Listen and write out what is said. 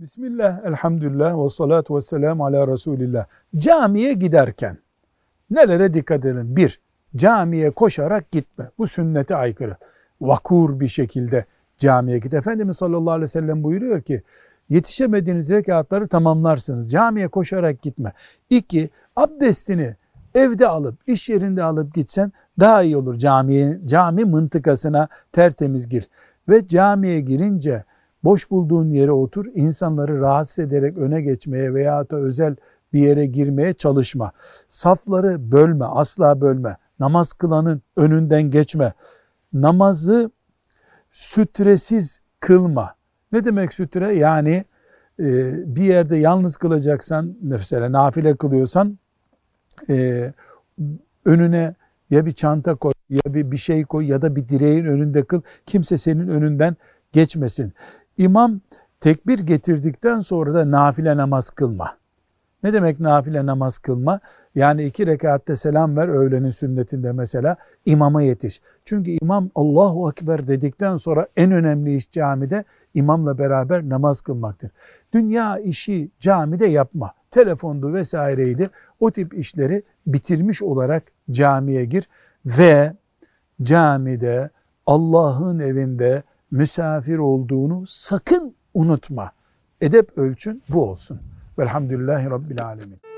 Bismillah, elhamdülillah ve salatu ve selamu ala Resulillah. Camiye giderken nelere dikkat edin? Bir, camiye koşarak gitme. Bu sünnete aykırı. Vakur bir şekilde camiye git. Efendimiz sallallahu aleyhi ve sellem buyuruyor ki yetişemediğiniz rekatları tamamlarsınız. Camiye koşarak gitme. İki, abdestini evde alıp, iş yerinde alıp gitsen daha iyi olur camiye, cami mıntıkasına tertemiz gir. Ve camiye girince boş bulduğun yere otur, insanları rahatsız ederek öne geçmeye veya da özel bir yere girmeye çalışma. Safları bölme, asla bölme. Namaz kılanın önünden geçme. Namazı sütresiz kılma. Ne demek sütre? Yani e, bir yerde yalnız kılacaksan, mesela nafile kılıyorsan e, önüne ya bir çanta koy ya bir, bir şey koy ya da bir direğin önünde kıl. Kimse senin önünden geçmesin. İmam tekbir getirdikten sonra da nafile namaz kılma. Ne demek nafile namaz kılma? Yani iki rekatte selam ver öğlenin sünnetinde mesela imama yetiş. Çünkü imam Allahu Ekber dedikten sonra en önemli iş camide imamla beraber namaz kılmaktır. Dünya işi camide yapma. Telefondu vesaireydi. O tip işleri bitirmiş olarak camiye gir ve camide Allah'ın evinde misafir olduğunu sakın unutma. Edep ölçün bu olsun. Velhamdülillahi Rabbil Alemin.